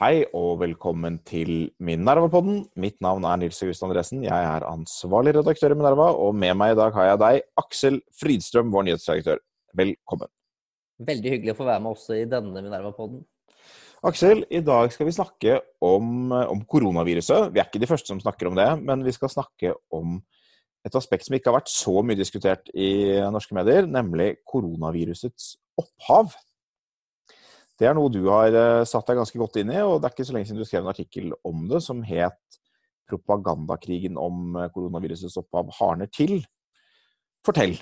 Hei og velkommen til Minerva-podden. Mitt navn er Nils August Andresen. Jeg er ansvarlig redaktør i Minerva, og med meg i dag har jeg deg, Aksel Frydstrøm, vår nyhetsredaktør. Velkommen. Veldig hyggelig å få være med også i denne Minerva-podden. Aksel, i dag skal vi snakke om, om, koronaviruset. Vi er ikke de første som snakker om det, men vi skal snakke om et aspekt som ikke har vært så mye diskutert i norske medier, nemlig koronavirusets opphav. Det er noe du har eh, satt deg ganske godt inn i, og det er ikke så lenge siden du skrev en artikkel om det som het 'Propagandakrigen om eh, koronavirusets opphav hardner til'. Fortell.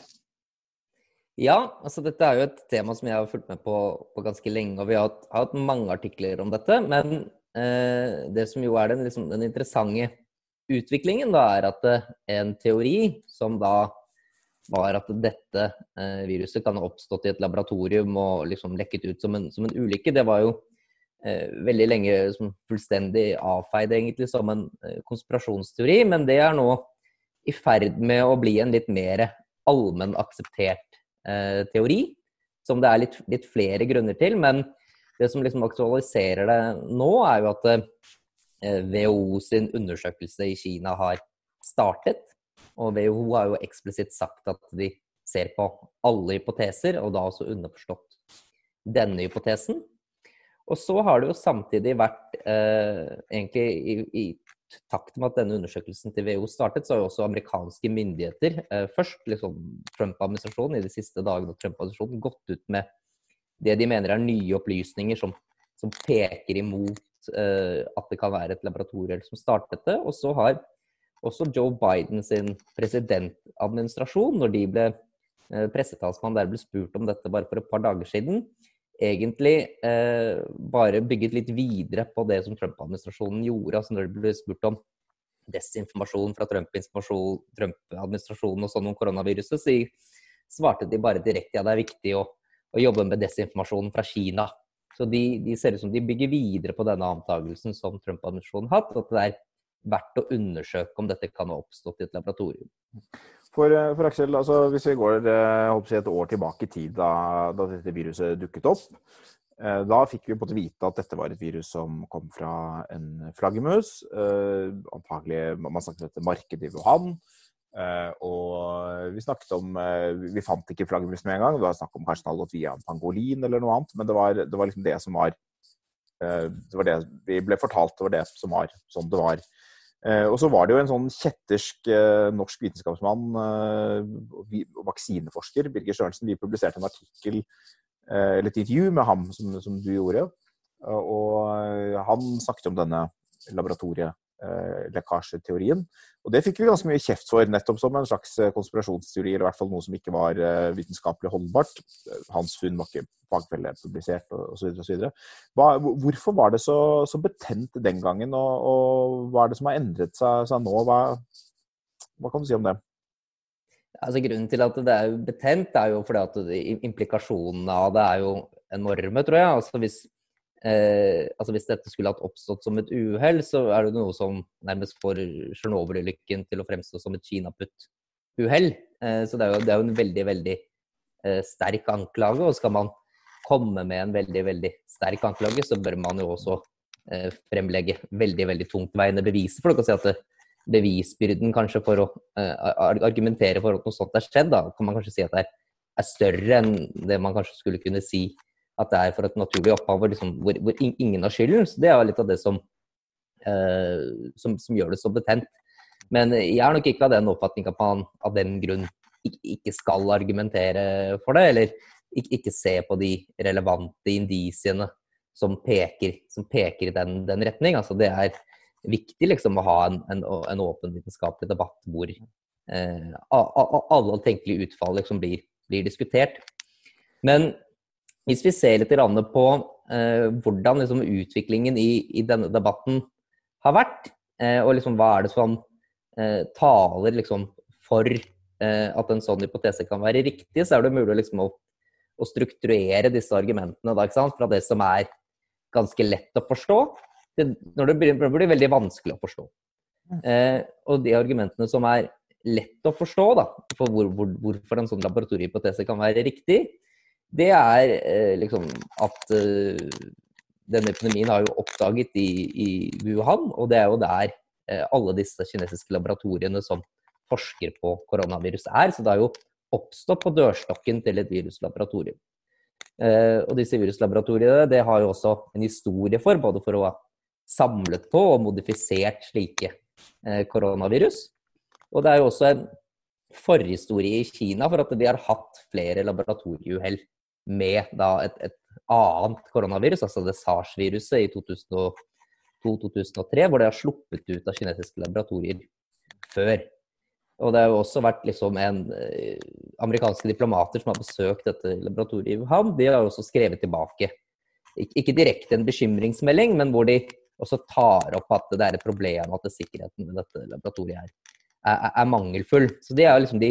Ja, altså dette er jo et tema som jeg har fulgt med på, på ganske lenge. Og vi har hatt, har hatt mange artikler om dette. Men eh, det som jo er den, liksom, den interessante utviklingen, da, er at eh, en teori som da var at dette eh, viruset kan ha oppstått i et laboratorium og liksom lekket ut som en, som en ulykke. Det var jo eh, veldig lenge som fullstendig avfeid egentlig som en eh, konspirasjonsteori, men det er nå i ferd med å bli en litt mer allmenn akseptert eh, teori. Som det er litt, litt, flere grunner til. Men det som liksom aktualiserer det nå, er jo at eh, WHO sin undersøkelse i Kina har startet. Og WHO har jo eksplisitt sagt at de ser på alle hypoteser, og da også underforstått denne hypotesen. Og så har det jo samtidig vært eh, egentlig i, i, takt med at denne undersøkelsen til WHO startet, så har jo også amerikanske myndigheter, eh, først liksom Trump-administrasjonen i de siste dagene av Trump-administrasjonen, gått ut med det de mener er nye opplysninger som, som peker imot eh, at det kan være et laboratorium som startet det. Og så har også Joe Biden sin presidentadministrasjon, når de ble eh, pressetalsmann der ble spurt om dette bare for et par dager siden, egentlig eh, bare bygget litt videre på det som Trump-administrasjonen gjorde. altså Når det ble spurt om desinformasjon fra Trump-administrasjonen Trump og sånn om koronaviruset, så svarte de bare direkte ja, det er viktig å, å jobbe med desinformasjonen fra Kina. Så de, de, ser ut som de bygger videre på denne antakelsen som Trump-administrasjonen har hatt. At det er verdt å undersøke om dette kan ha oppstått i et laboratorium. For, eh, for Aksel, altså, hvis vi går eh, et år tilbake i tid, da, da, dette viruset dukket opp, eh, da fikk vi på vite at dette var et virus som kom fra en flaggermus. Antagelig Man snakket om dette markedet i Wuhan. og vi snakket om Vi fant ikke flaggermus med en gang. Det var snakk om kanskje den hadde gått via en pangolin eller noe annet. Men det var, det var liksom det som var det var det vi ble fortalt, det var det som var sånn det var. Eh, og så var det jo en sånn kjettersk eh, norsk vitenskapsmann og eh, vaksineforsker, Birger Sørensen. Vi publiserte en artikkel, eller et intervju med ham som, som du gjorde. Og han snakket om denne laboratorielekkasjeteorien. Og det fikk vi ganske mye kjeft for, nettopp som en slags konspirasjonsteori, eller i hvert fall noe som ikke var vitenskapelig holdbart. Hans funn var ikke fagfellepublisert osv. osv. Hvorfor var det så, så, betent den gangen, og, og, hva er det som har endret seg, seg nå? Hva, hva, kan du si om det? Altså, grunnen til at det er betent, er jo fordi at implikasjonene av det er jo enorme, tror jeg. Altså, hvis, eh, altså, hvis dette skulle hatt oppstått som et uhell, så er det noe som nærmest får Tsjernobyl-ulykken til å fremstå som et kinaputt-uhell. Eh, så det er, jo, det er, jo, en veldig, veldig eh, sterk anklage. Og skal man komme med en veldig, veldig sterk anklage, så bør man jo også eh, fremlegge veldig, veldig tungtveiende beviser. For du kan si at det, bevisbyrden kanskje for å eh, argumentere for at noe sånt er skjedd, da kan man kanskje si at det er, er, større enn det man kanskje skulle kunne si at det er for et naturlig opphav liksom, hvor, hvor, ingen har skylden. Så det er litt av det som, eh, som, som, gjør det så betent. Men jeg er nok ikke av den oppfatning at man av den grunn ikke skal argumentere for det, eller ikke se på de relevante indisiene som peker, som peker i den, den, retning. Altså det er viktig liksom å ha en, en, en åpen vitenskapelig debatt hvor eh, alle tenkelige utfall liksom blir, blir, diskutert. Men hvis vi ser litt på eh, hvordan liksom, utviklingen i, i, denne debatten har vært, eh, og liksom, hva er det som eh, taler liksom, for eh, at en sånn hypotese kan være riktig, så er det mulig liksom, å å strukturere disse argumentene da, fra det som er ganske lett å forstå, til når det blir, det blir veldig vanskelig å forstå. Mm. Eh, og de argumentene som er lett å forstå da, for hvor, hvor, hvorfor en sånn laboratoriehypotese kan være riktig, det er eh, liksom at eh, denne epidemien har jo oppdaget i, i, Wuhan, og det er jo der eh, alle disse kinesiske laboratoriene som forsker på koronavirus er. Så det har jo oppstått på dørstokken til et viruslaboratorium. Eh, og disse viruslaboratoriene det har jo også en historie for, både for å ha samlet på og modifisert slike eh, koronavirus. Og det er jo også en forhistorie i Kina for at de har hatt flere laboratorieuhell med da et, et annet koronavirus, altså det SARS-viruset i 2002-2003, hvor det har sluppet ut av kinesiske laboratorier før. Og det har jo også vært liksom en eh, amerikanske diplomater som har besøkt dette laboratoriet i Wuhan. De har jo også skrevet tilbake, ikke direkte en bekymringsmelding, men hvor de også tar opp at det er et problem at sikkerheten ved dette laboratoriet er, er, er mangelfull. Så det er jo liksom de,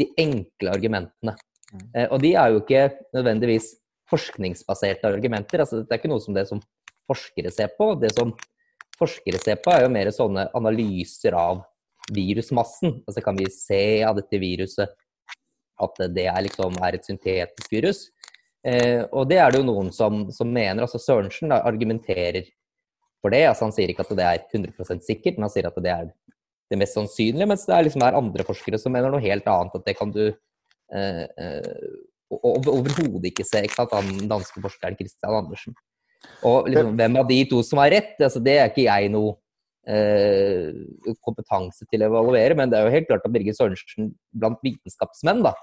de enkle argumentene. Mm. Eh, og de er jo ikke nødvendigvis forskningsbaserte argumenter. altså Det er ikke noe som det som forskere ser på. Det som forskere ser på, er jo mer sånne analyser av virusmassen. Altså kan vi se av dette viruset at det er, liksom, er et syntetisk virus? Eh, og det er det jo noen som, som mener. altså Sørensen da, argumenterer for det. altså Han sier ikke at det er 100% sikkert, men han sier at det er det mest sannsynlige. Mens det er, liksom, er andre forskere som mener noe helt annet. At det kan du eh, eh, overhodet ikke se. ikke sant, Den danske forskeren Christian Andersen. Og liksom, hvem av de to som har rett, altså, det er ikke jeg noe eh, kompetanse til å evaluere. Men det er jo helt klart at Birgit Sørensen blant vitenskapsmenn da,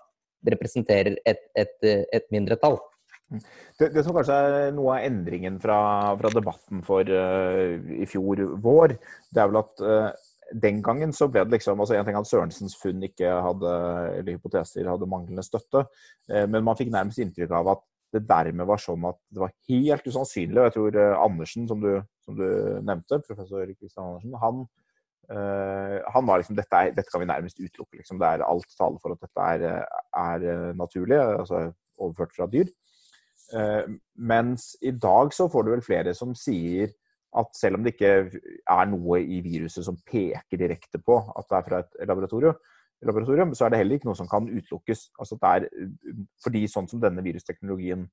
representerer et, et, et mindretall. Det, det, som kanskje er noe av endringen fra, fra debatten for uh, i fjor vår, det er vel at uh, den gangen så ble det liksom altså En ting at Sørensens funn ikke hadde, eller hypoteser hadde manglende støtte, uh, men man fikk nærmest inntrykk av at det dermed var sånn at det var helt usannsynlig. Og jeg tror Andersen, som du, som du, nevnte, professor Kristian Andersen, han, han var liksom dette, er, dette, kan vi nærmest utelukke. Liksom. Det er alt taler for at dette er, er naturlig, altså overført fra dyr. Eh, mens i dag så får du vel flere som sier at selv om det ikke er noe i viruset som peker direkte på at det er fra et laboratorium, laboratorium så er det heller ikke noe som kan utelukkes. Altså det er, fordi sånn som denne virusteknologien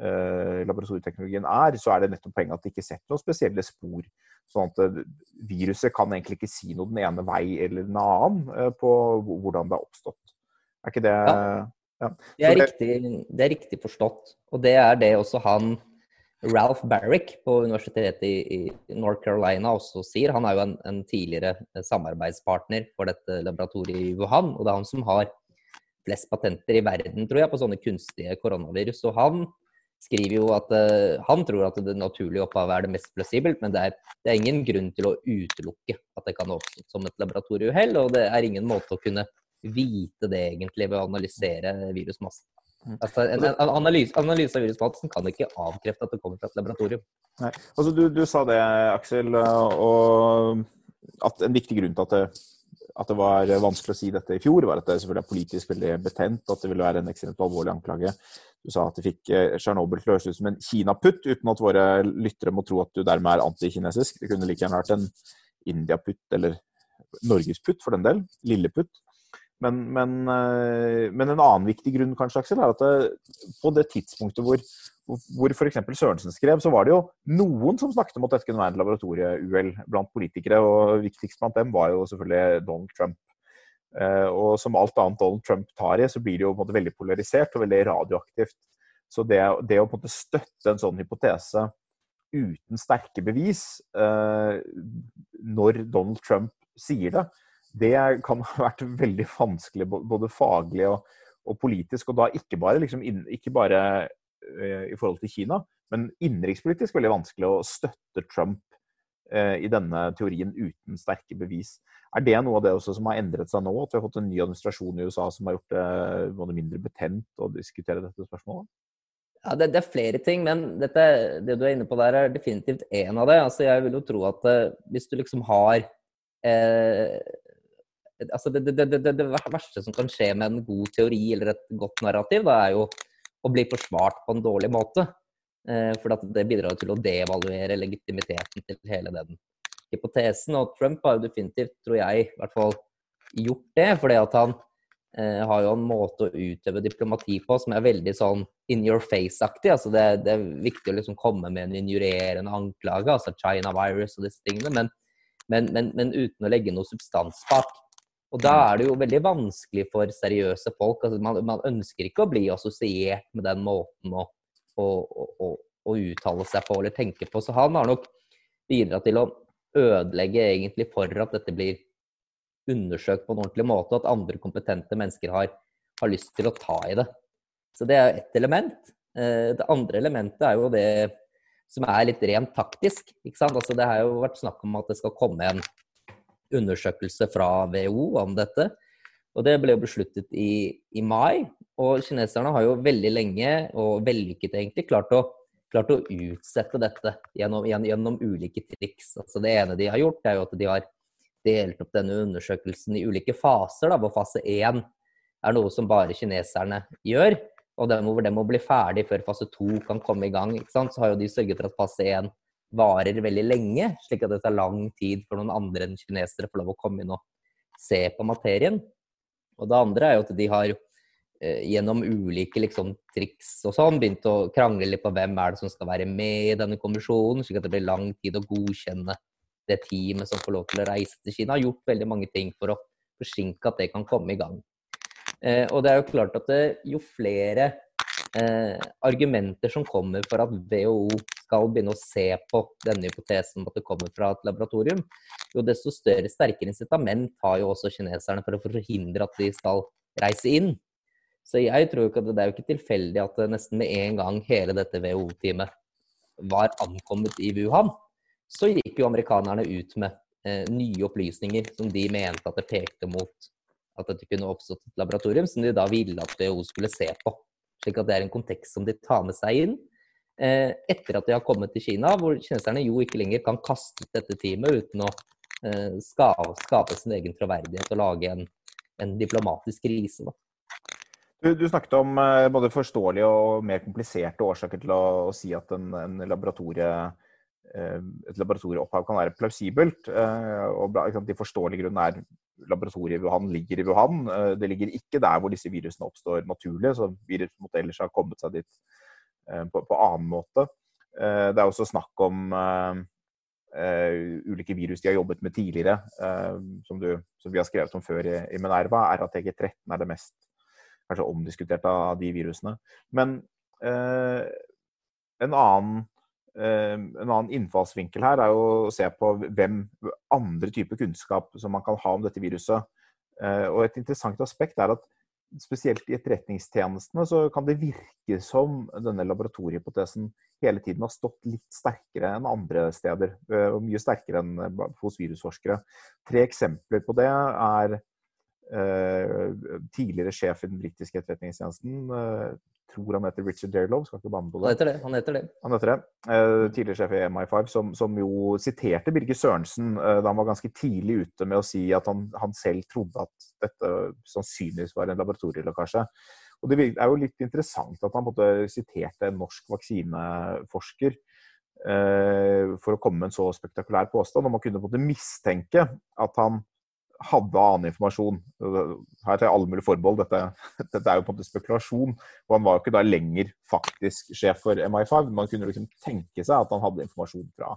eh, laboratorieteknologien er, så er det nettopp poenget at det ikke setter noen spesielle spor. Sånn at eh, viruset kan egentlig ikke si noe den ene vei eller den annen eh, på hvordan det har oppstått. Er ikke det ja. Ja. Det, er riktig, det, er riktig, forstått. Og det er det også han Ralph Barrick på universitetet i, North Carolina også sier. Han er jo en, en, tidligere samarbeidspartner for dette laboratoriet i Wuhan. Og det er han som har flest patenter i verden, tror jeg, på sånne kunstige koronavirus. Og han skriver jo at uh, han tror at det naturlige opphavet er det mest plausibelt, men det er, det er, ingen grunn til å utelukke at det kan ha oppstått som et laboratorieuhell. Og det er ingen måte å kunne vite det egentlig ved å analysere virusmassen. Mm. Altså, en, en analyse, analyse, av virusmassen kan ikke avkrefte at det kommer fra et laboratorium. Nei. Altså, du, du, sa det, Aksel, og at en viktig grunn til at det, at det, var vanskelig å si dette i fjor, var at det selvfølgelig er politisk veldig betent, at det ville være en ekstremt alvorlig anklage. Du sa at det fikk eh, Tsjernobyl til å høres ut som en Kina-putt, uten at våre lyttere må tro at du dermed er antikinesisk. Det kunne like gjerne vært en India-putt, eller Norges-putt for den del. Lille-putt. Men, men, eh, men, en annen viktig grunn kanskje, Aksel, er at det, på det tidspunktet hvor, hvor f.eks. Sørensen skrev, så var det jo noen som snakket om at dette kunne være en laboratorieuhell blant politikere. Og viktigst blant dem var jo selvfølgelig Donald Trump. Eh, og som alt annet Donald Trump tar i, så blir det jo på en måte veldig polarisert og veldig radioaktivt. Så det, det å på en måte støtte en sånn hypotese uten sterke bevis eh, når Donald Trump sier det, det kan ha vært veldig vanskelig både faglig og, og politisk. Og da ikke bare, liksom, ikke bare uh, i forhold til Kina, men innenrikspolitisk veldig vanskelig å støtte Trump uh, i denne teorien uten sterke bevis. Er det noe av det som har endret seg nå? At vi har fått en ny administrasjon i USA som har gjort det mindre betent å diskutere dette spørsmålet? Ja, det, det, er flere ting, men dette, det du er inne på der, er definitivt én av det. Altså, jeg vil jo tro at uh, hvis du liksom har eh, altså det, det, det, det, verste som kan skje med en god teori eller et godt narrativ, da er jo å bli forsvart på en dårlig måte. Eh, for det bidrar til å devaluere legitimiteten til hele den hypotesen. Og Trump har jo definitivt, tror jeg, i hvert fall gjort det. fordi at han eh, har jo en måte å utøve diplomati på som er veldig sånn in your face-aktig. altså det, det, er viktig å liksom komme med en injurerende anklage, altså China virus og disse tingene, men, men, men, men uten å legge noe substans bak. Og da er det jo veldig vanskelig for seriøse folk. altså Man, man ønsker ikke å bli assosiert med den måten å, å, å, å, uttale seg på eller tenke på. Så han har nok bidratt til å ødelegge egentlig for at dette blir undersøkt på en ordentlig måte, og at andre kompetente mennesker har, har lyst til å ta i det. Så det er ett element. Eh, det andre elementet er jo det som er litt rent taktisk. ikke sant? Altså Det har jo vært snakk om at det skal komme en undersøkelse fra WHO om dette. Og det ble jo besluttet i, i mai. Og kineserne har jo veldig lenge, og vellykket egentlig, klart å, klart å utsette dette gjennom, gjennom ulike triks. Altså Det ene de har gjort, er jo at de har delt opp denne undersøkelsen i ulike faser, da, hvor fase én er noe som bare kineserne gjør. Og den, hvor den må bli ferdig før fase to kan komme i gang. Så har jo de sørget for at fase én varer veldig lenge, slik at det tar lang tid for noen andre enn kinesere får lov å komme inn og se på materien. Og det andre er jo at de har eh, gjennom ulike liksom, triks og sånn begynt å krangle litt på hvem er det som skal være med i denne kommisjonen, slik at det blir lang tid å godkjenne det teamet som får lov til å reise til Kina, har gjort veldig mange ting for å forsinke at det kan komme i gang. Eh, og det er jo klart at det, jo flere eh, argumenter som kommer for at WHO skal begynne å se på denne hypotesen om at det kommer fra et laboratorium, jo desto større, sterkere incitament har jo også kineserne for å forhindre at de skal reise inn. Så jeg tror ikke at det er jo ikke tilfeldig at nesten med en gang hele dette WHO-teamet var ankommet i Wuhan, så gikk jo amerikanerne ut med eh, nye opplysninger som de mente at det pekte mot at dette kunne oppstått et laboratorium, som de da ville at WHO skulle se på. Slik at det er en kontekst som de tar med seg inn etter at de har kommet til Kina, hvor kineserne jo ikke lenger kan kaste ut dette teamet uten å eh, skape, skape, sin egen troverdighet og lage en, en diplomatisk krise. Da. Du, du, snakket om eh, både forståelige og mer kompliserte årsaker til å, å si at en, en laboratorie Eh, et laboratorieopphav kan være plausibelt. Eh, og De forståelige grunnene er laboratoriet i Wuhan ligger i Wuhan. Eh, det ligger ikke der hvor disse virusene oppstår naturlig, så virusmodeller har kommet seg dit på, på annen måte. Det er også snakk om uh, ulike virus de har jobbet med tidligere, som, du, som, vi har skrevet om før i, i Minerva. RATG13 er det mest kanskje omdiskuterte av de virusene. Men en annen Eh, en annen innfallsvinkel her er jo å se på hvem andre typer kunnskap som man kan ha om dette viruset. Eh, og et interessant aspekt er at spesielt i etterretningstjenestene så kan det virke som denne laboratoriehypotesen hele tiden har stått litt sterkere enn andre steder. Eh, og mye sterkere enn hos virusforskere. Tre eksempler på det er tidligere sjef i den britiske etterretningstjenesten, tror han heter Richard Dearlow. Skal ikke banne på det. Han heter det. Han heter det. Han heter det. Uh, tidligere sjef i MI5, som, som, jo siterte Birger Sørensen da han var ganske tidlig ute med å si at han, han selv trodde at dette sannsynligvis var en laboratorielekkasje. Og Det er jo litt interessant at han måtte siterte en norsk vaksineforsker for å komme med en så spektakulær påstand. Og man kunne måte mistenke at han hadde annen informasjon. Her tar jeg alle mulige forbehold, dette, dette, er jo på en måte spekulasjon. Og han var jo ikke da lenger faktisk sjef for MI5. Man kunne liksom tenke seg at han hadde informasjon fra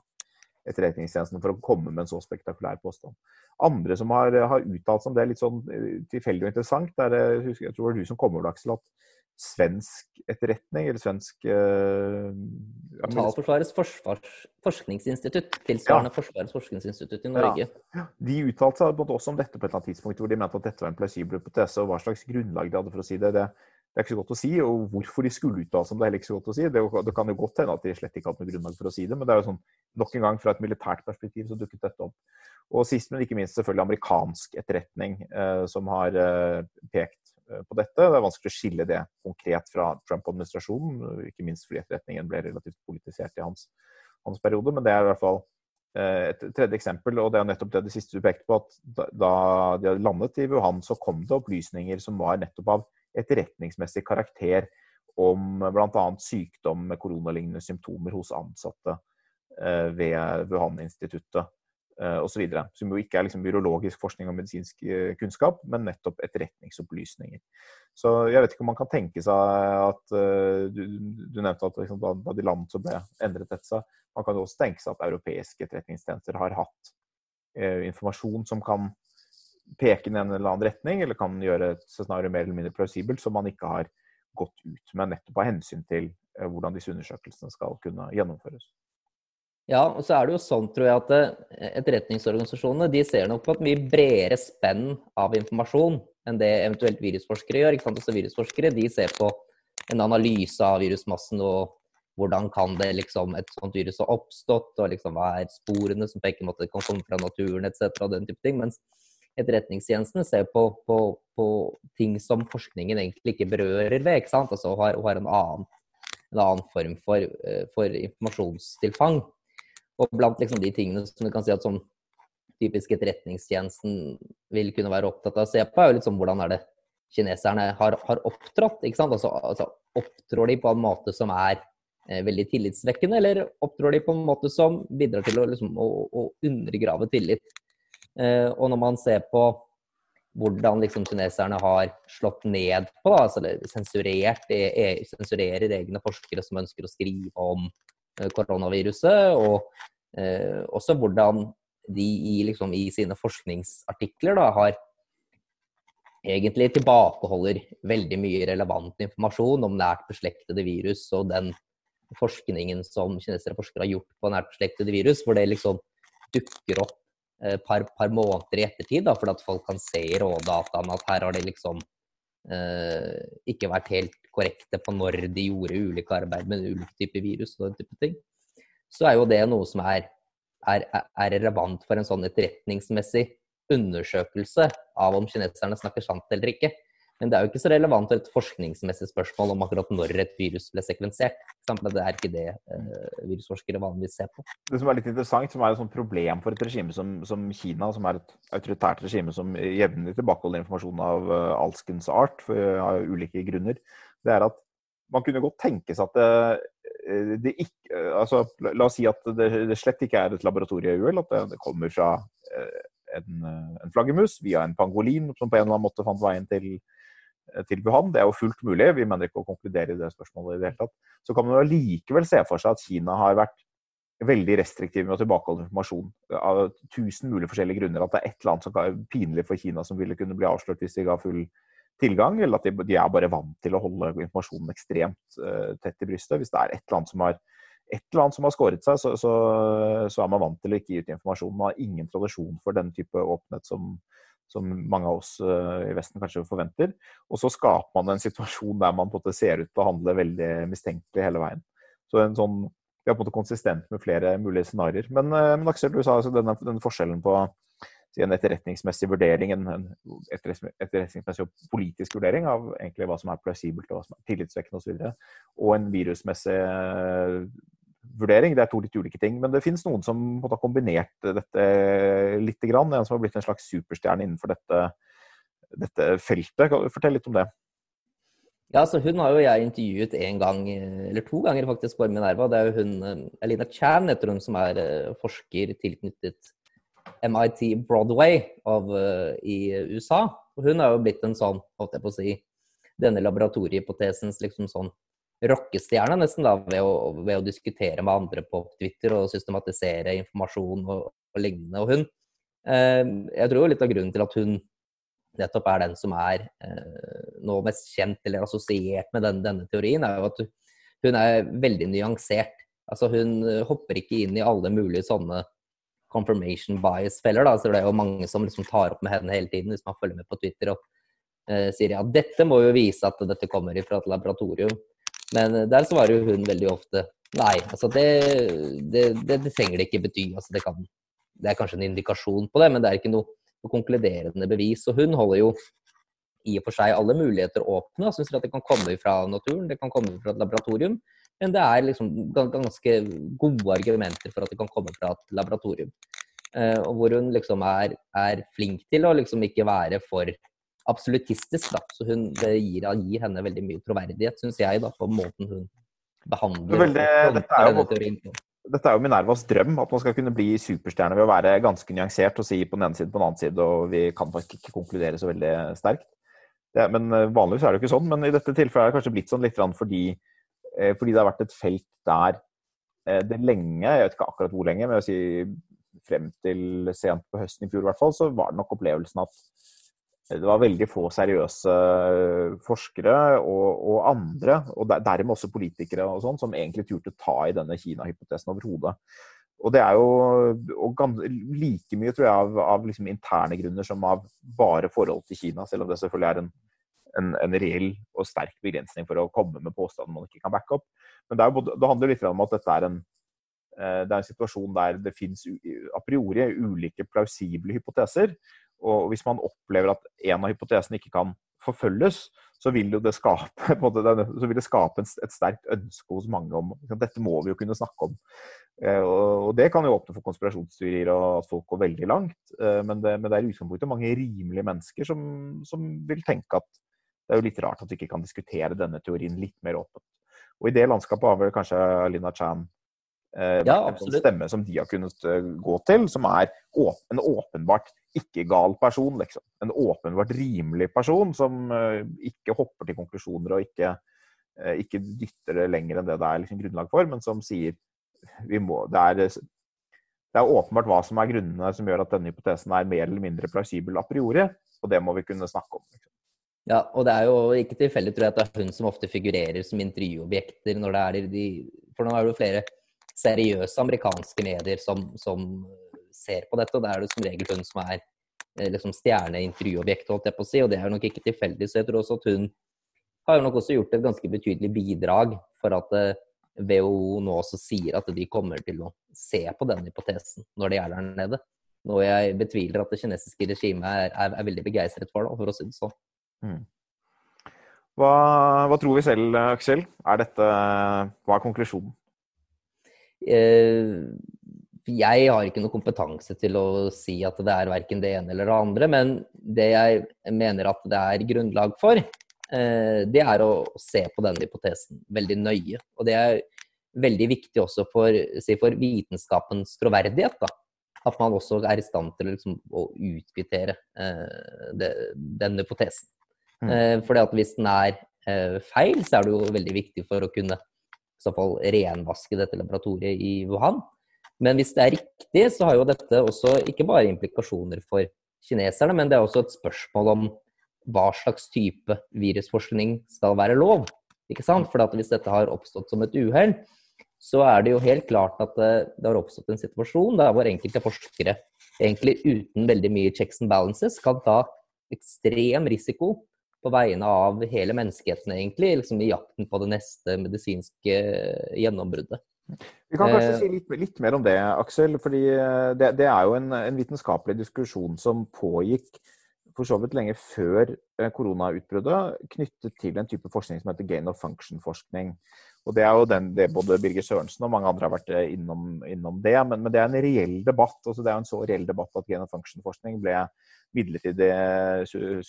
etterretningstjenesten for å komme med en så spektakulær påstand. Andre som har, har uttalt seg om det, litt sånn eh, tilfeldig og interessant, det er, eh, jeg tror det var du som kom over, Aksel, at svensk etterretning, eller svensk uh, Totalforsvarets forskningsinstitutt, tilsvarende ja. Forsvarets forskningsinstitutt i Norge. Ja. De uttalte seg også om dette på et eller annet tidspunkt, hvor de mente at dette var en plausibel hypotese, og hva slags grunnlag de hadde for å si det. det. det er ikke så godt å si, og hvorfor de skulle uttale seg om det, er heller ikke så godt å si. Det, det, kan jo godt hende at de slett ikke hadde noe grunnlag for å si det, men det er jo sånn, nok en gang fra et militært perspektiv så dukket dette opp. Og sist, men ikke minst selvfølgelig amerikansk etterretning, eh, som har eh, pekt på dette. Det er vanskelig å skille det konkret fra Trump-administrasjonen, ikke minst fordi etterretningen ble relativt politisert i hans, hans, periode. Men det er i hvert fall eh, et tredje eksempel, og det er nettopp det det siste du pekte på, at da de hadde landet i Wuhan, så kom det opplysninger som var nettopp av etterretningsmessig karakter om bl.a. sykdom med koronalignende symptomer hos ansatte eh, ved Wuhan-instituttet. Osv. Som jo ikke er liksom biologisk forskning og medisinsk uh, kunnskap, men nettopp etterretningsopplysninger. Så jeg vet ikke om man kan tenke seg at uh, du, du, nevnte at liksom, da, de landet så ble endret dette seg. Man kan også tenke seg at europeiske etterretningstjenester har hatt informasjon som kan peke i en eller annen retning, eller kan gjøre et scenario mer eller mindre plausibelt, som man ikke har gått ut med nettopp av hensyn til hvordan disse undersøkelsene skal kunne gjennomføres. Ja, og så er det jo sånn, tror jeg, at eh, etterretningsorganisasjonene de ser nok på et mye bredere spenn av informasjon enn det eventuelt virusforskere gjør. ikke sant? Også virusforskere de ser på en analyse av virusmassen og hvordan kan det liksom, et sånt virus ha oppstått, og liksom hva er sporene som peker en det kan komme fra naturen etc. og den type ting. Mens etterretningstjenesten ser på, på, på, ting som forskningen egentlig ikke berører ved, ikke sant? Altså har, har en, annen, en annen form for, eh, for informasjonstilfang. Og blant liksom de tingene som du kan si at sånn typisk etterretningstjenesten vil kunne være opptatt av å se på, er jo litt sånn hvordan er det kineserne har, har opptrådt. ikke sant? Altså, altså, Opptrår de på en måte som er eh, veldig tillitsvekkende, eller opptrår de på en måte som bidrar til å, liksom, å, å undergrave tillit? Eh, og når man ser på hvordan liksom, kineserne har slått ned på, da, altså sensurert, e, e, sensurerer egne forskere som ønsker å skrive om koronaviruset, og eh, også hvordan de i, liksom, i, sine forskningsartikler da, har egentlig tilbakeholder veldig mye relevant informasjon om nært beslektede virus og den forskningen som kinesiske forskere har gjort på nært beslektede virus, hvor det liksom dukker opp et eh, par, par, måneder i ettertid, da, fordi at folk kan se i rådataene at her har det liksom eh, ikke vært helt korrekte på når de gjorde ulike arbeid med ulike typer virus og den type ting, så er jo det noe som er, er, er relevant for en sånn etterretningsmessig undersøkelse av om kineserne snakker sant eller ikke. Men det er jo ikke så relevant for et forskningsmessig spørsmål om akkurat når et virus ble sekvensert. Det er ikke det uh, virusforskere vanligvis ser på. Det som er litt interessant, som er et sånt problem for et regime som, som Kina, som er et autoritært regime som jevnlig tilbakeholder informasjon av uh, alskens art for, av ulike grunner, det er at man kunne godt tenke seg at det, eh, det ikke altså, La oss si at det, det slett ikke er et laboratorieuhell, at det, kommer fra eh, en, en, flaggermus via en pangolin som på en eller annen måte fant veien til, til Wuhan. Det er jo fullt mulig, vi mener ikke å konkludere i det spørsmålet i det hele tatt. Så kan man likevel se for seg at Kina har vært veldig restriktiv med å tilbakeholde informasjon av tusen mulige forskjellige grunner. At det er et eller annet som er pinlig for Kina som ville kunne bli avslørt hvis de ga full tilgang, eller at de, de, er bare vant til å holde informasjonen ekstremt uh, tett i brystet. Hvis det er et eller annet som har, annet som har skåret seg, så, så, så, er man vant til å ikke gi ut informasjon. Man har ingen tradisjon for den type åpenhet som, som mange av oss uh, i Vesten kanskje forventer. Og så skaper man en situasjon der man på en måte ser ut til å handle veldig mistenkelig hele veien. Så en sånn, Vi er på en måte konsistent med flere mulige scenarioer. Men, uh, men Aksel, du sa altså denne, denne forskjellen på en etterretningsmessig vurdering, en, etterretningsmessig og politisk vurdering av egentlig hva som er plausibelt og hva som er tillitvekkende osv. Og, så og en virusmessig eh, vurdering. Det er to litt ulike ting. Men det finnes noen som måtte ha kombinert dette litt. Grann. En som har blitt en slags superstjerne innenfor dette, dette feltet. Fortelle litt om det? Ja, så Hun har jo jeg intervjuet en gang, eller to ganger faktisk, på Minerva. Det er jo hun, eh, Elina Chan, heter hun, som er eh, forsker tilknyttet MIT Broadway av, uh, i USA. Og hun er jo blitt en sånn, holdt jeg på å si, denne laboratoriehypotesens liksom sånn rockestjerne, nesten, da, ved å, ved å, diskutere med andre på Twitter og systematisere informasjon og, og lignende. Og hun eh, Jeg tror litt av grunnen til at hun nettopp er den som er eh, nå mest kjent eller assosiert med den, denne teorien, er jo at hun er veldig nyansert. Altså Hun hopper ikke inn i alle mulige sånne confirmation bias-feller. da, så Det er jo mange som liksom tar opp med henne hele tiden hvis man følger med på Twitter og uh, sier ja, dette må jo vise at dette kommer fra et laboratorium. Men uh, der svarer jo hun veldig ofte nei. altså det, det, det, det trenger det ikke bety. altså det, kan, det er kanskje en indikasjon på det, men det er ikke noe, noe konkluderende bevis. Og hun holder jo i og for seg alle muligheter åpne og syns at det kan komme fra naturen, det kan komme fra et laboratorium. Men det er liksom ganske gode argumenter for at det kan komme fra et laboratorium. Uh, og hvor hun liksom er, er, flink til å liksom ikke være for absolutistisk. Da. Så hun, det gir, gir henne veldig mye troverdighet, syns jeg, da, på måten hun behandler veldig, dette er jo, dette er jo Minervas drøm, at man skal kunne bli superstjerne ved å være ganske nyansert og si på den ene siden på den annen side, og vi kan faktisk ikke konkludere så veldig sterkt. Det, men eh, Vanligvis er det jo ikke sånn, men i dette tilfellet er det kanskje blitt sånn litt fordi, eh, fordi det har vært et felt der det lenge, jeg vet ikke akkurat hvor lenge, men jeg vil si frem til sent på høsten i fjor i hvert fall, så var det nok opplevelsen at det var veldig få seriøse forskere og, og andre, og dermed også politikere og sånn, som egentlig turte ta i denne Kina-hypotesen overhodet. Og det er jo like mye, tror jeg, av, av liksom interne grunner som av bare forhold til Kina, selv om det selvfølgelig er en, en, en reell og sterk begrensning for å komme med påstander man ikke kan backe opp. Men det, både, det handler litt om at dette er en, eh, det er en situasjon der det finnes a priori ulike plausible hypoteser, og hvis man opplever at en av hypotesene ikke kan forfølges, så vil det skape, det skape et sterkt ønske hos mange om dette må vi jo kunne snakke om. Eh, og det kan jo åpne for konspirasjonsteorier og at folk går veldig langt. Eh, men det, men det er i utgangspunktet mange rimelige mennesker som, som, vil tenke at det er jo litt rart at vi ikke kan diskutere denne teorien litt mer åpent. Og i det landskapet har vel kanskje Lina Chan eh, ja, en sånn stemme som de har kunnet gå til, som er en åpenbart ikke gal person, liksom. En åpenbart rimelig person som eh, ikke hopper til konklusjoner og ikke, eh, ikke, dytter det lenger enn det det er liksom, grunnlag for, men som sier vi må, det, er, det er åpenbart hva som er grunnene som gjør at denne hypotesen er mer eller mindre plausibel a priori, og det må vi kunne snakke om. Liksom. Ja, og det er jo ikke tilfeldig, tror jeg, at det er hun som ofte figurerer som intervjuobjekter når det er de For nå er det jo flere seriøse amerikanske medier som, som ser på dette, og det er det som regel hun som er eh, liksom stjerneintervjuobjekt, holdt jeg på å si, og det er jo nok ikke tilfeldig. Så jeg tror også at hun har jo nok også gjort et ganske betydelig bidrag for at WHO eh, nå også sier at de kommer til å se på den hypotesen når de er der nede. Noe jeg betviler at det kinesiske regimet er, er, er veldig begeistret for, da, for å si det sånn. Mm. Hva, hva, tror vi selv, Aksel? Er dette, hva er konklusjonen? Eh, jeg har ikke noe kompetanse til å si at det er verken det ene eller det andre, men det jeg mener at det er grunnlag for, eh, det er å se på denne hypotesen veldig nøye. Og det er veldig viktig også for, si, for vitenskapens troverdighet. Da. At man også er i stand til liksom, å utkvittere eh, det, den hypotesen. Mm. Eh, fordi at hvis den er eh, feil, så er det jo veldig viktig for å kunne i så fall renvaske dette laboratoriet i Wuhan. Men hvis det er riktig, så har jo dette også ikke bare implikasjoner for kineserne, men det er også et spørsmål om hva slags type virusforskning skal være lov. Ikke sant? For hvis dette har oppstått som et uhell, så er det jo helt klart at det, det har oppstått en situasjon der hvor enkelte forskere egentlig uten veldig mye checks and balances kan ta ekstrem risiko på vegne av hele menneskeheten, egentlig, liksom i jakten på det neste medisinske gjennombruddet. Vi kan kanskje eh, si litt, litt, mer om det, Aksel. fordi eh, det, det er jo en, en, vitenskapelig diskusjon som pågikk for så vidt lenge før eh, koronautbruddet, knyttet til en type forskning som heter gain of function-forskning. Og Det er jo den, det både Birger Sørensen og mange andre har vært innom, innom det. Men, men, det er en reell debatt. altså Det er en så reell debatt at gen- og function-forskning ble midlertidig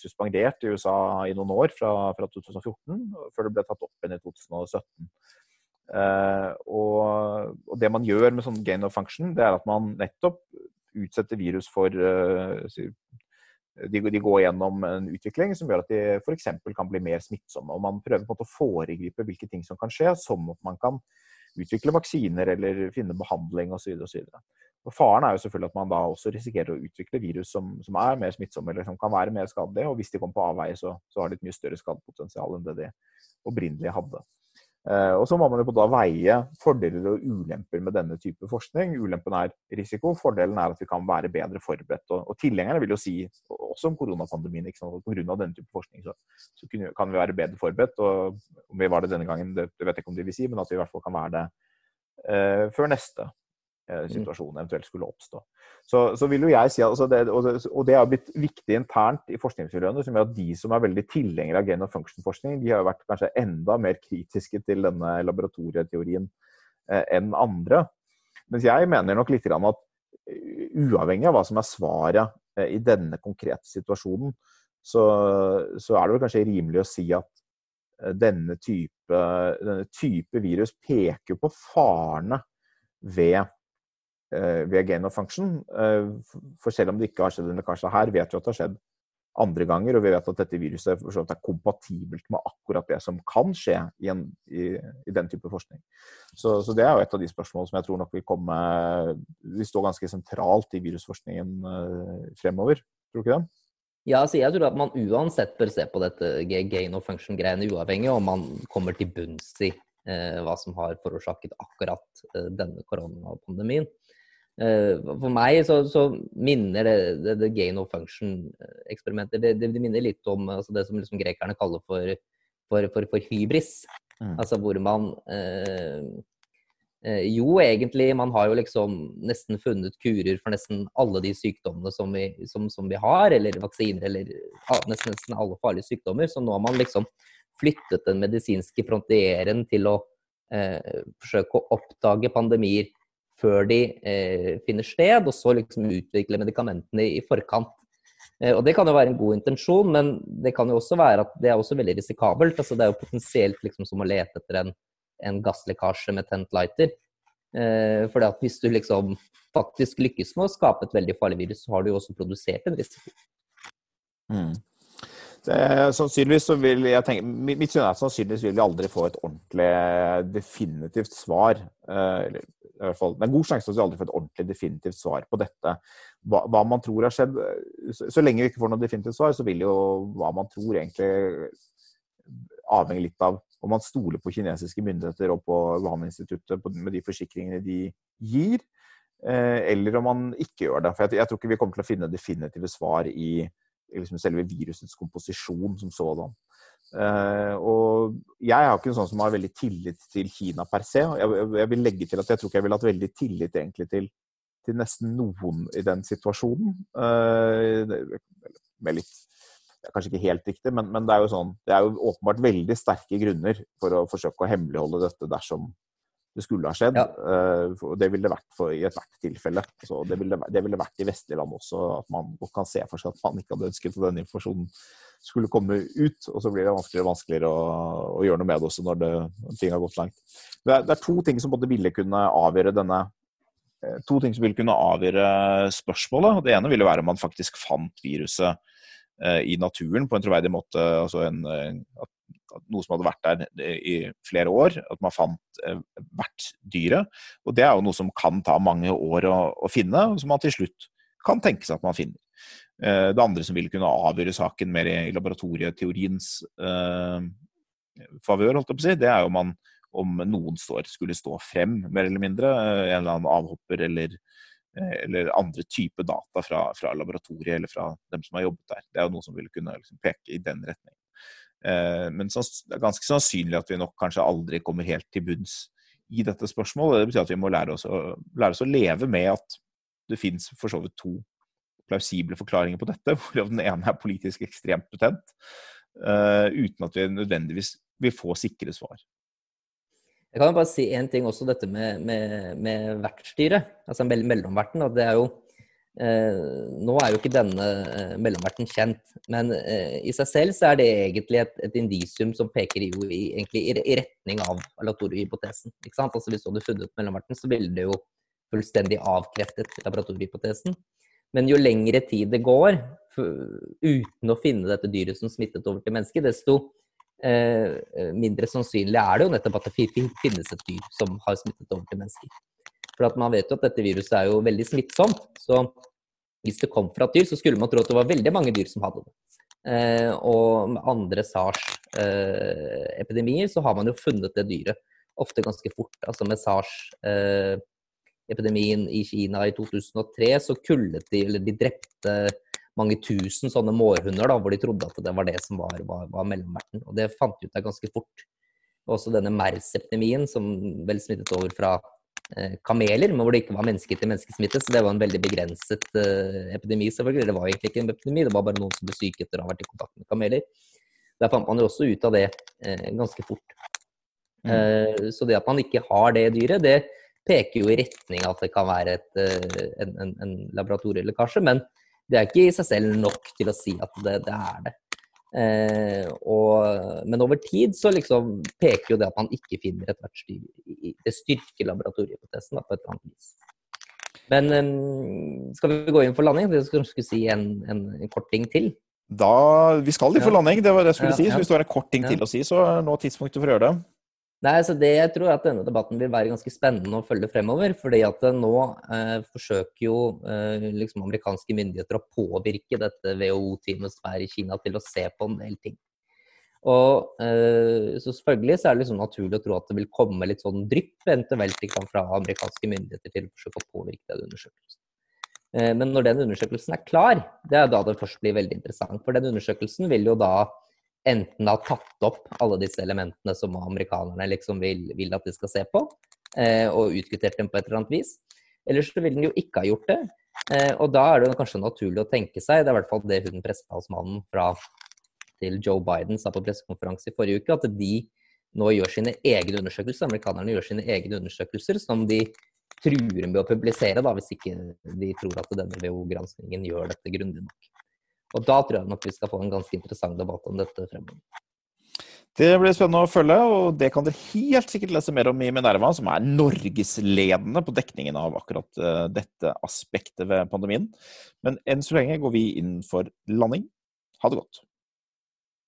suspendert i USA i noen år, fra, fra 2014, før det ble tatt opp igjen i 2017. Uh, og, og, det man gjør med sånn gain of function, det er at man nettopp utsetter virus for uh, de, de, går gjennom en utvikling som gjør at de f.eks. kan bli mer smittsomme. Og man prøver på en måte å foregripe hvilke ting som kan skje, som at man kan utvikle vaksiner eller finne behandling osv. Faren er jo selvfølgelig at man da også risikerer å utvikle virus som, som er mer smittsomme eller som kan være mer skadelige. Og hvis de kommer på avveie, så, så har de et mye større skadepotensial enn det de opprinnelig hadde. Eh, og så må man jo da veie fordeler og ulemper med denne type forskning. Ulempen er risiko, fordelen er at vi kan være bedre forberedt. Og, og tilhengerne vil jo si, også om koronapandemien, ikke sant, at pga. denne type forskning så, så, kan vi være bedre forberedt. Og om vi var det denne gangen, det, vet jeg ikke om de vil si, men at vi i hvert fall kan være det eh, før neste. Situasjonen eventuelt skulle oppstå. Så, så vil jo jeg si altså det, og, det, og det har blitt viktig internt i forskningsmiljøene, som gjør at de som er veldig tilhengere av gain of function-forskning, de har jo vært kanskje enda mer kritiske til denne laboratorieteorien eh, enn andre. Mens jeg mener nok litt at eh, uavhengig av hva som er svaret eh, i denne konkrete situasjonen, så, så, er det vel kanskje rimelig å si at eh, denne type, denne type virus peker på farene ved, ved gain of function. For selv om det ikke har skjedd en lekkasje her, vet vi at det har skjedd andre ganger. Og vi vet at dette viruset er kompatibelt med akkurat det som kan skje i, en, i, i den type forskning. Så, så, det er jo et av de spørsmålene som jeg tror nok vil komme vil stå ganske sentralt i virusforskningen uh, fremover. Tror du ikke det? Ja, altså jeg tror at man uansett bør se på dette gain of function-greiene uavhengig om man kommer til bunns i eh, hva som har forårsaket akkurat eh, denne koronapandemien. Eh, for meg så, så minner det, det, det, gain of function-eksperimentet det, det, minner litt om altså det som liksom grekerne kaller for, for, for, for hybris. Mm. Altså hvor man eh, eh, Jo, egentlig, man har jo liksom nesten funnet kurer for nesten alle de sykdommene som vi, som, som vi har, eller vaksiner, eller nesten, nesten, alle farlige sykdommer. Så nå har man liksom flyttet den medisinske frontieren til å eh, forsøke å oppdage pandemier før de eh, finner sted, og så liksom utvikle medikamentene i forkant. Eh, og Det kan jo være en god intensjon, men det kan jo også være at det er også veldig risikabelt. Altså, det er jo potensielt liksom som å lete etter en, en gasslekkasje med tent lighter. Eh, fordi at hvis du liksom faktisk lykkes med å skape et veldig farlig virus, så har du jo også produsert en risiko. Mm. Det, sannsynligvis så vil jeg tenke, Mitt syn er at sannsynligvis vil vi aldri få et ordentlig definitivt svar. Eh, eller i hvert fall, Det er god sjanse for at vi aldri får et ordentlig definitivt svar på dette. Hva, hva, man tror har skjedd så, så, lenge vi ikke får noe definitivt svar, så vil jo hva man tror egentlig avhenge litt av om man stoler på kinesiske myndigheter og på Wuhan-instituttet med de forsikringene de gir, eh, eller om man ikke gjør det. For jeg, jeg, tror ikke vi kommer til å finne definitive svar i liksom selve virusets komposisjon som sådan. Uh, og jeg er ikke en sånn som har veldig tillit til Kina per se. Jeg, jeg vil legge til at jeg tror ikke jeg ville hatt veldig tillit egentlig til, til nesten noen i den situasjonen. Uh, med litt Kanskje ikke helt riktig, men, men, det er jo sånn Det er jo åpenbart veldig sterke grunner for å forsøke å hemmeligholde dette dersom det skulle ha skjedd. Ja. Uh, det ville det vært for, i ethvert tilfelle. Så det ville, det ville vært i vestlige land også, at man kan se for seg at man ikke hadde ønsket at den informasjonen skulle komme ut. Og så blir det vanskeligere og vanskeligere å, å gjøre noe med det også når, det, ting har gått langt. Det er, det er, to ting som både ville kunne avgjøre denne eh, To ting som ville kunne avgjøre spørsmålet. Det ene ville være om man faktisk fant viruset eh, i naturen på en troverdig måte. altså en, at noe som hadde vært der i flere år. At man fant eh, hvert dyret. Og det er jo noe som kan ta mange år å, å finne, og som man til slutt kan tenke seg at man finner. Eh, det andre som vil kunne avgjøre saken mer i laboratorieteoriens eh, favør, holdt jeg på å si, det er jo man, om noen står, skulle stå frem, mer eller mindre. Eh, en eller annen avhopper eller, eller andre typer data fra, fra, laboratoriet eller fra dem som har jobbet der. Det er jo noe som vil kunne liksom, peke i den retningen. Eh, men det er ganske sannsynlig at vi nok kanskje aldri kommer helt til bunns i dette spørsmålet. Det betyr at vi må lære oss å, lære oss å leve med at det fins for så vidt to plausible forklaringer på dette, hvorav den ene er politisk ekstremt betent, uh, uten at vi nødvendigvis vil få sikre svar. Jeg kan bare si én ting også, dette med, med, med vertsstyret, altså mellomverten. at det er jo Eh, nå er jo ikke denne eh, mellomverten kjent, men eh, i seg selv så er det egentlig et, et indisium som peker i, i, i, i retning av laboratoriehypotesen. Ikke sant? Altså Hvis du hadde funnet mellomverten, så ville det jo fullstendig avkreftet laboratoriehypotesen. Men jo lengre tid det går uten å finne dette dyret som smittet over til mennesket, desto eh, mindre sannsynlig er det jo nettopp at det finnes et dyr som har smittet over til mennesker. For man vet jo at dette viruset er jo veldig smittsomt. Så hvis det kom fra et dyr, så skulle man tro at det var veldig mange dyr som hadde det. Eh, og med andre SARS-epidemier eh, så har man jo funnet det dyret ofte ganske fort. Altså med SARS-epidemier. I Kina i 2003 så kullet de, eller de drepte mange tusen sånne mårhunder da, hvor de trodde at det var det som var, var, var mellomverten. Og det fant de ut av ganske fort. Også denne MERS-epidemien, som vel smittet over fra Eh, kameler, men hvor det ikke var menneske til menneskesmitte. Så det var en veldig begrenset eh, epidemi, selvfølgelig. Det var egentlig ikke en epidemi, det var bare noen som ble syke etter å ha vært i kontakt med kameler. Der fant man jo også ut av det eh, ganske fort. Mm. Uh, så det at man ikke har det dyret, det peker jo i retning av at det kan være et, en, en, en laboratorielekkasje. Men det er ikke i seg selv nok til å si at det, det er det. Eh, og, men over tid så liksom peker jo det at man ikke finner et vertsdyr i Det styrker laboratoriehypotesen på et eller annet vis. Men um, skal vi gå inn for landing? Det skal kanskje si en, en, en, kort ting til. Da, Vi skal inn for landing, det var det jeg skulle ja, si. Så hvis du har en kort ting ja. til å si, så er nå tidspunktet for å gjøre det. Nei, så det Jeg tror at denne debatten vil være ganske spennende å følge fremover. fordi at nå eh, forsøker jo eh, liksom amerikanske myndigheter å påvirke dette WHO-teamet som er i Kina, til å se på en del ting. Og eh, så Selvfølgelig så er det liksom naturlig å tro at det vil komme litt sånn drypp eventuelt fra amerikanske myndigheter til å forsøke å påvirke den undersøkelsen. Eh, men når den undersøkelsen er klar, det er da det først blir veldig interessant. For den undersøkelsen vil jo da enten ha tatt opp alle disse elementene som amerikanerne liksom vil, vil at de skal se på, eh, og utkvittert dem på et eller annet vis. Eller så vil den jo ikke ha gjort det. Eh, og da er det kanskje naturlig å tenke seg, det er i hvert fall det hun pressetalsmannen fra til Joe Biden sa på pressekonferanse i forrige uke, at de nå gjør sine egne undersøkelser. Amerikanerne gjør sine egne undersøkelser som de truer med å publisere, da, hvis ikke de tror at denne WHO-granskningen gjør dette grundig nok. Og da tror jeg nok vi skal få en ganske interessant debatt om dette fremover. Det blir spennende å følge, og det kan dere helt sikkert lese mer om i Minerva, som er norgesledende på dekningen av akkurat eh, dette aspektet ved pandemien. Men enn så lenge går vi inn for landing. Ha det godt.